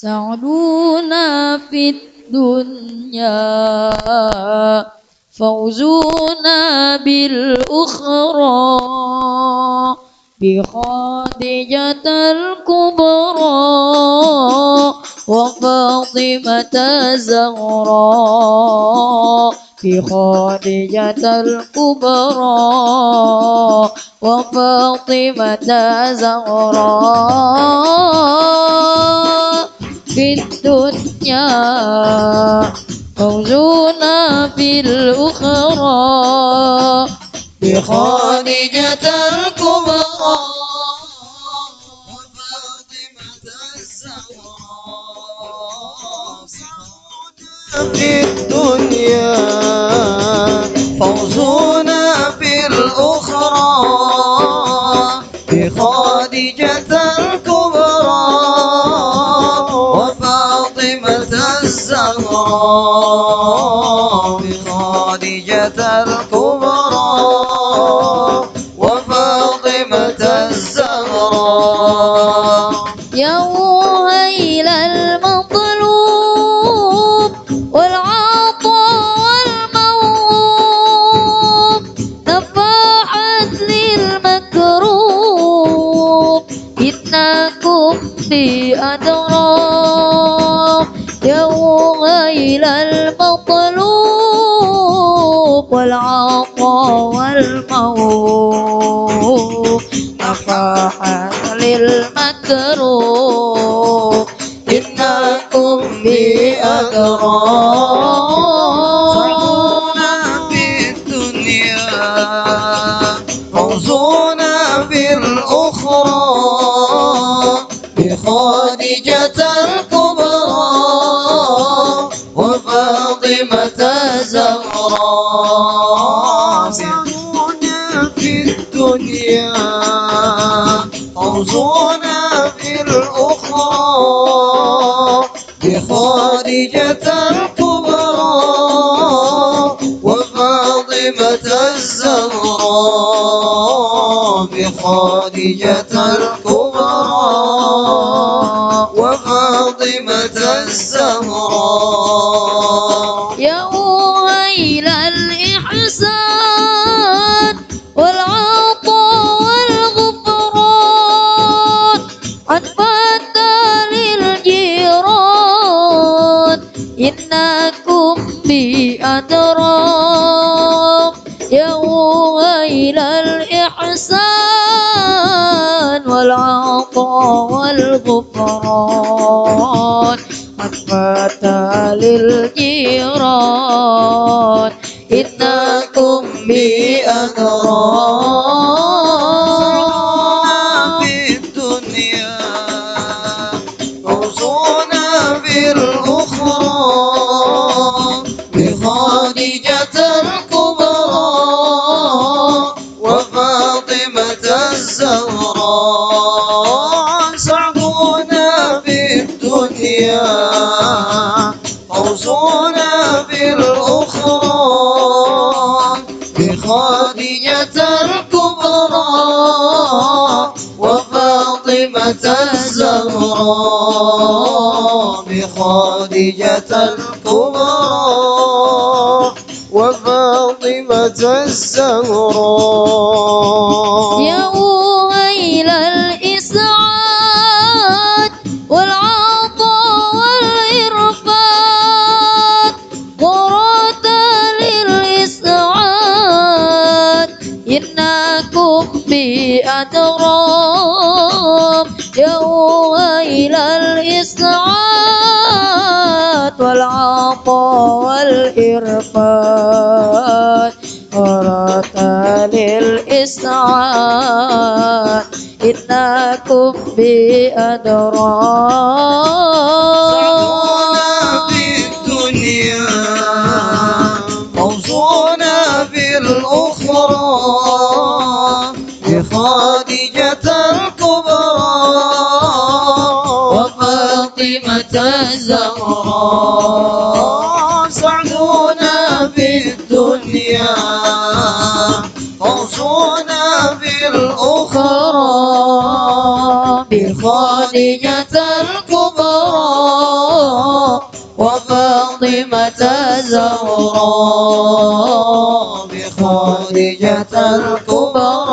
سعدونا في الدنيا فوزنا بالأخرى. بخادجة الكبرى وفاطمة الزهراء بخادجة الكبرى وفاطمة الزهراء الدنيا فوزنا في الأخرى بخادجة الكبرى وفاطمة الزهراء إنكم بأدراك يا ويل المطلوب والعطاء والموهوب بخادجة الكبرى وفاطمة الزهراء سعدونا في الدنيا فوزنا في الأخرى. بخادجة الكبرى وفاطمة الزهراء بخادجة الكبرى. الزهراء يا ويل الإحسان والعطاء والغفران. عتبة للجيران إنكم بأدراك يا ويل الإحسان والعطاء والغفران. عتبة للجيران. إنكم بأدراك في الدنيا فوزنا في الأخرى الكبرى وفاطمة الزهراء. سعدونا في الدنيا فوزنا في الأخرى بخادجة الكبرى وفاطمة الزهراء بخادجة الكبرى وفاطمة الزهراء إنكم بأدراك يا ويل الإسعاد والعطاء والإرفاد ضرات للإسعاد إنكم سعدونا الزهراء سعدونا في الدنيا فوزنا في الأخرى. بخادجة الكبرى وفاطمة الزهراء الكبرى الكبرى